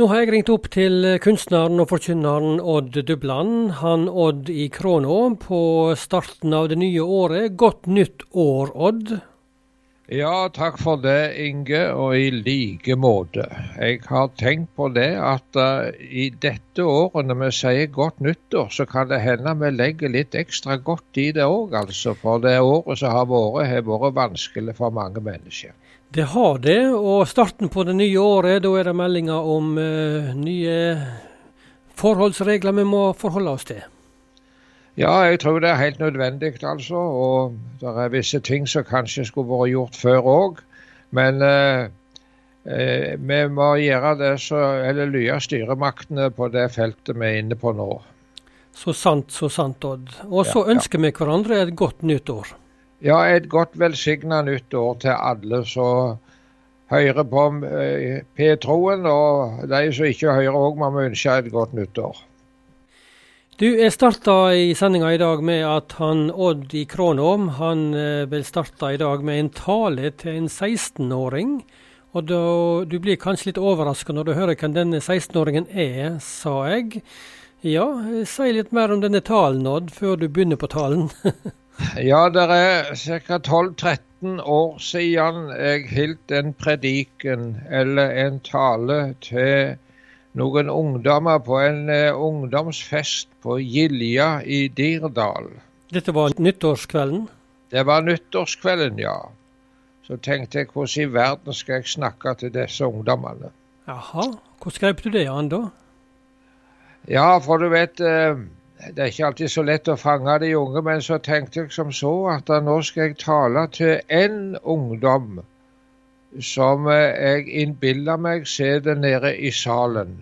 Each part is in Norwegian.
Nå har jeg ringt opp til kunstneren og forkynneren Odd Dubland. Han Odd i Kråna på starten av det nye året. Godt nytt år, Odd. Ja, takk for det, Inge, og i like måte. Jeg har tenkt på det at uh, i dette året, når vi sier godt nyttår, så kan det hende vi legger litt ekstra godt i det òg, altså. For det året som har vært, har vært vanskelig for mange mennesker. Det har det, og starten på det nye året, da er det meldinger om uh, nye forholdsregler vi må forholde oss til. Ja, jeg tror det er helt nødvendig, altså. Og det er visse ting som kanskje skulle vært gjort før òg. Men eh, eh, vi må gjøre det så, eller lye styremaktene på det feltet vi er inne på nå. Så sant, så sant, Odd. Og så ja, ønsker ja. vi hverandre et godt nytt år. Ja, et godt velsigna nytt år til alle som hører på eh, P-troen. Og de som ikke hører òg, må vi ønske et godt nyttår. Du, Jeg starta i sendinga i dag med at han Odd i Krånåm han eh, vil starte i dag med en tale til en 16-åring. Og da, Du blir kanskje litt overraska når du hører hvem denne 16-åringen er, sa jeg. Ja, si litt mer om denne talen, Odd, før du begynner på talen. Ja, det er ca. 12-13 år siden jeg holdt en prediken eller en tale til noen ungdommer på en uh, ungdomsfest på Gilja i Dirdal. Dette var nyttårskvelden? Det var nyttårskvelden, ja. Så tenkte jeg hvordan i verden skal jeg snakke til disse ungdommene. Jaha, hvordan grep du det an da? Ja, for du vet uh, det er ikke alltid så lett å fange de unge, men så tenkte jeg som så at nå skal jeg tale til én ungdom som eh, jeg innbiller meg sitter nede i salen.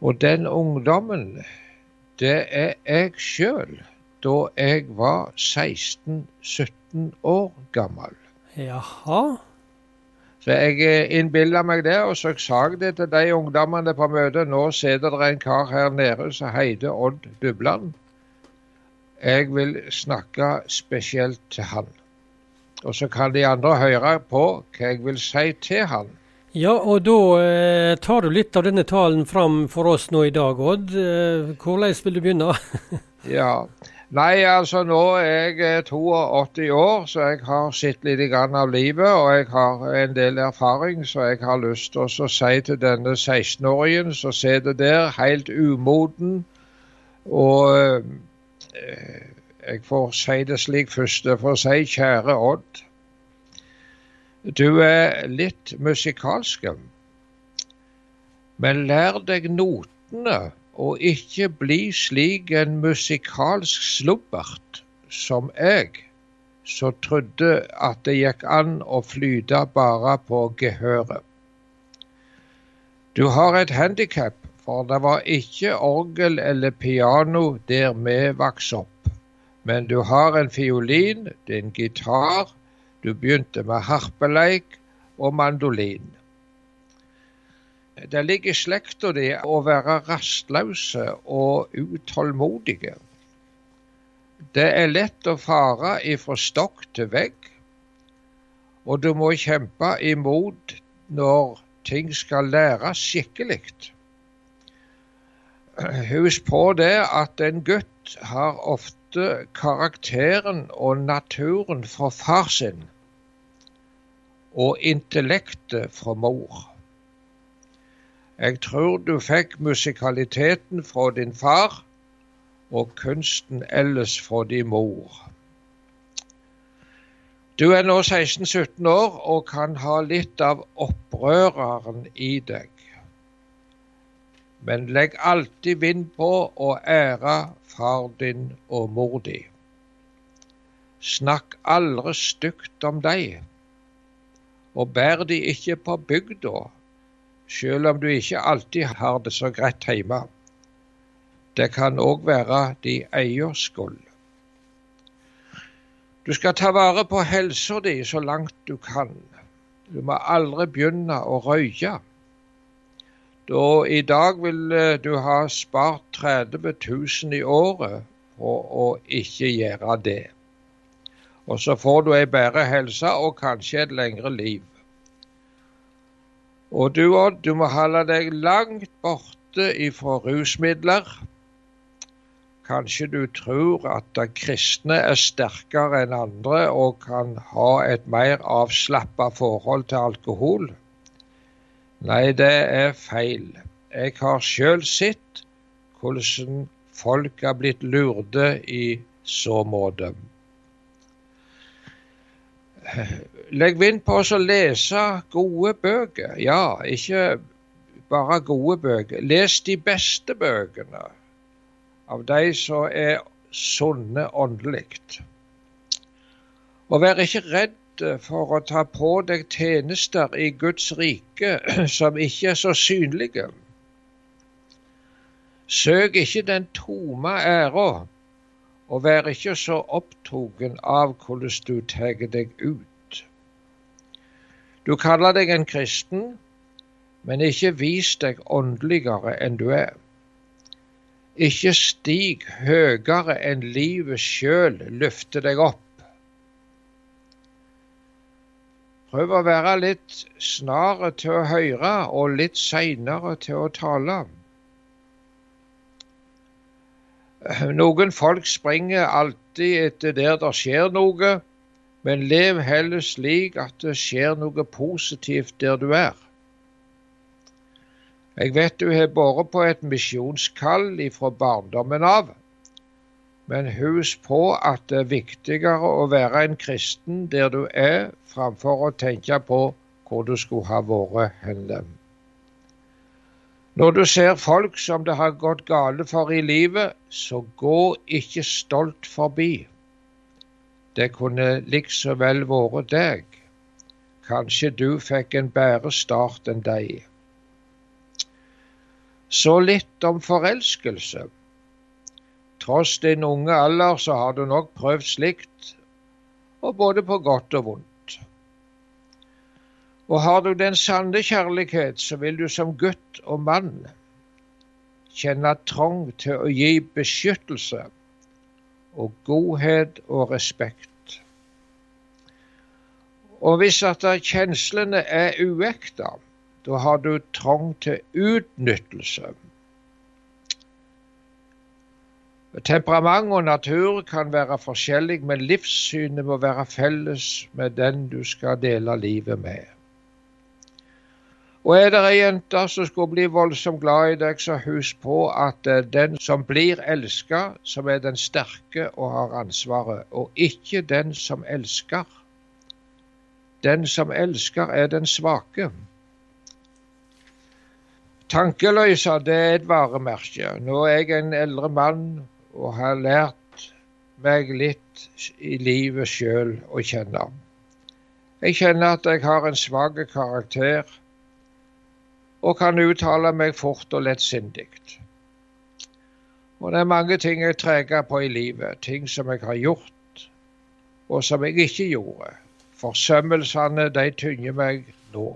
Og den ungdommen, det er jeg sjøl, da jeg var 16-17 år gammel. Jaha? Så jeg eh, innbilla meg det, og så sa jeg det til de ungdommene på møtet. Nå sitter det en kar her nede som heter Odd Dubland. Jeg vil snakke spesielt til han. Og så kan de andre høre på hva jeg vil si til han. Ja, og da eh, tar du litt av denne talen fram for oss nå i dag, Odd. Eh, hvordan vil du begynne? ja, Nei, altså nå er jeg 82 år, så jeg har sett litt av livet. Og jeg har en del erfaring, så jeg har lyst til å si til denne 16-åringen som sitter der helt umoden Og eh, jeg får si det slik først. Jeg får si kjære Odd. Du er litt musikalsk, men lær deg notene og ikke bli slik en musikalsk slubbert som jeg, som trodde at det gikk an å flyte bare på gehøret. Du har et handikap, for det var ikke orgel eller piano der vi vokste opp. Men du har en fiolin, din gitar, du begynte med harpeleik og mandolin. Det ligger i slekta di å være rastløse og utålmodige. Det er lett å fare ifra stokk til vegg, og du må kjempe imot når ting skal læres skikkelig. Husk på det at en gutt har ofte karakteren og naturen fra far sin, og intellektet fra mor. Jeg tror du fikk musikaliteten fra din far og kunsten ellers fra din mor. Du er nå 16-17 år og kan ha litt av opprøreren i deg. Men legg alltid vind på å ære far din og mor di. Snakk aldri stygt om deg, og bær de ikke på bygda selv om du ikke alltid har det så greit hjemme. Det kan òg være de egen skyld. Du skal ta vare på helsa di så langt du kan. Du må aldri begynne å røyke. Da I dag vil eh, du ha spart 30 000 i året for å ikke gjøre det. Og så får du ei bedre helse og kanskje et lengre liv. Og du Odd, du må holde deg langt borte ifra rusmidler. Kanskje du tror at de kristne er sterkere enn andre og kan ha et mer avslappa forhold til alkohol. Nei, det er feil. Jeg har sjøl sett hvordan folk har blitt lurte i så måte. Legg vind på å lese gode bøker. Ja, ikke bare gode bøker. Les de beste bøkene av de som er sunne åndelig. Og vær ikke redd for å ta på deg tjenester i Guds rike som ikke er så synlige. Søk ikke den tomme æra, og vær ikke så opptatt av hvordan du tar deg ut. Du kaller deg en kristen, men ikke vis deg åndeligere enn du er. Ikke stig høyere enn livet sjøl løfter deg opp. Prøv å være litt snarere til å høre og litt seinere til å tale. Noen folk springer alltid etter der det skjer noe, men lev heller slik at det skjer noe positivt der du er. Jeg vet du har båret på et misjonskall ifra barndommen av, men husk på at det er viktigere å være en kristen der du er, framfor å tenke på hvor du skulle ha vært hen. Når du ser folk som det har gått gale for i livet, så gå ikke stolt forbi. Det kunne likså vel vært deg. Kanskje du fikk en bedre start enn deg. Så litt om forelskelse. Tross din unge alder så har du nok prøvd slikt, og både på godt og vondt. Og har du den sanne kjærlighet, så vil du som gutt og mann kjenne trang til å gi beskyttelse og godhet og respekt. Og hvis at kjenslene er uekte, da har du trang til utnyttelse. Temperament og natur kan være forskjellig, men livssynet må være felles med den du skal dele livet med. Og er det ei jente som skulle bli voldsomt glad i deg, så husk på at er den som blir elska, som er den sterke og har ansvaret, og ikke den som elsker. Den som elsker, er den svake. Tankeløse, det er et varemerke. Nå er jeg en eldre mann og har lært meg litt i livet sjøl å kjenne. Jeg kjenner at jeg har en svak karakter og kan uttale meg fort og lettsindig. Og det er mange ting jeg treger på i livet, ting som jeg har gjort, og som jeg ikke gjorde. Forsømmelsene, de tynger meg nå.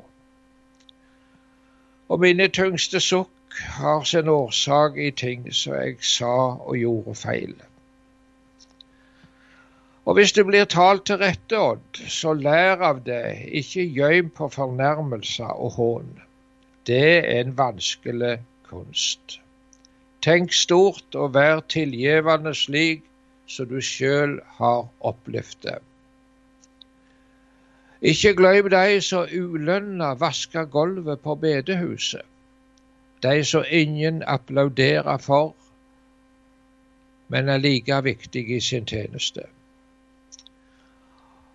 Og mine tyngste sukk har sin årsak i ting som jeg sa og gjorde feil. Og hvis du blir talt til rette, Odd, så lær av det, ikke gøym på fornærmelser og hån. Det er en vanskelig kunst. Tenk stort og vær tilgivende slik som du sjøl har opplevd det. Ikke glem de som ulønna vasker gulvet på bedehuset. De som ingen applauderer for, men er like viktige i sin tjeneste.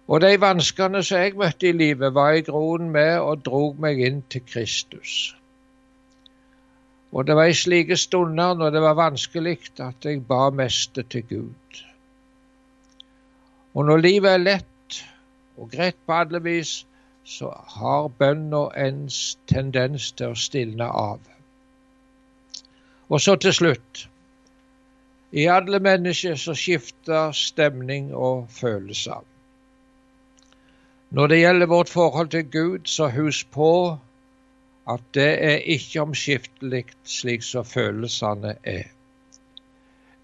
Og de vanskene som jeg møtte i livet, var i groen med og drog meg inn til Kristus. Og det var i slike stunder når det var vanskelig, at jeg ba meste til Gud. Og når livet er lett og greit på alle vis, så har bønna en tendens til å stilne av. Og så til slutt. I alle mennesker så skifter stemning og følelser. Når det gjelder vårt forhold til Gud, så husk på at det er ikke omskiftelig slik som følelsene er.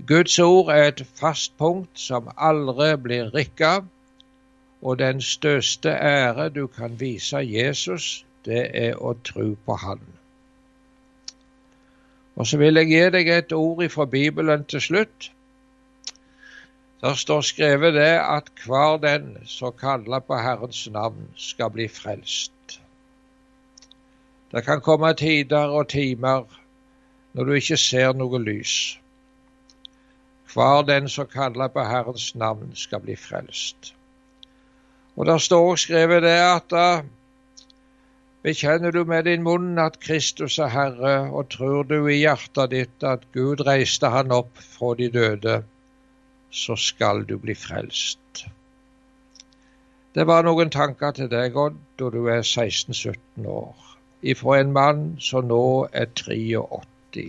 Guds ord er et fast punkt som aldri blir rikka, og den største ære du kan vise Jesus, det er å tro på Han. Og så vil jeg gi deg et ord fra Bibelen til slutt. Der står skrevet det at hver den som kaller på Herrens navn, skal bli frelst. Det kan komme tider og timer når du ikke ser noe lys. Hver den som kaller på Herrens navn, skal bli frelst. Og Der står også skrevet det at da bekjenner du med din munn at Kristus er Herre, og tror du i hjertet ditt at Gud reiste han opp fra de døde, så skal du bli frelst. Det var noen tanker til deg, Odd, da du er 16-17 år, ifra en mann som nå er 83.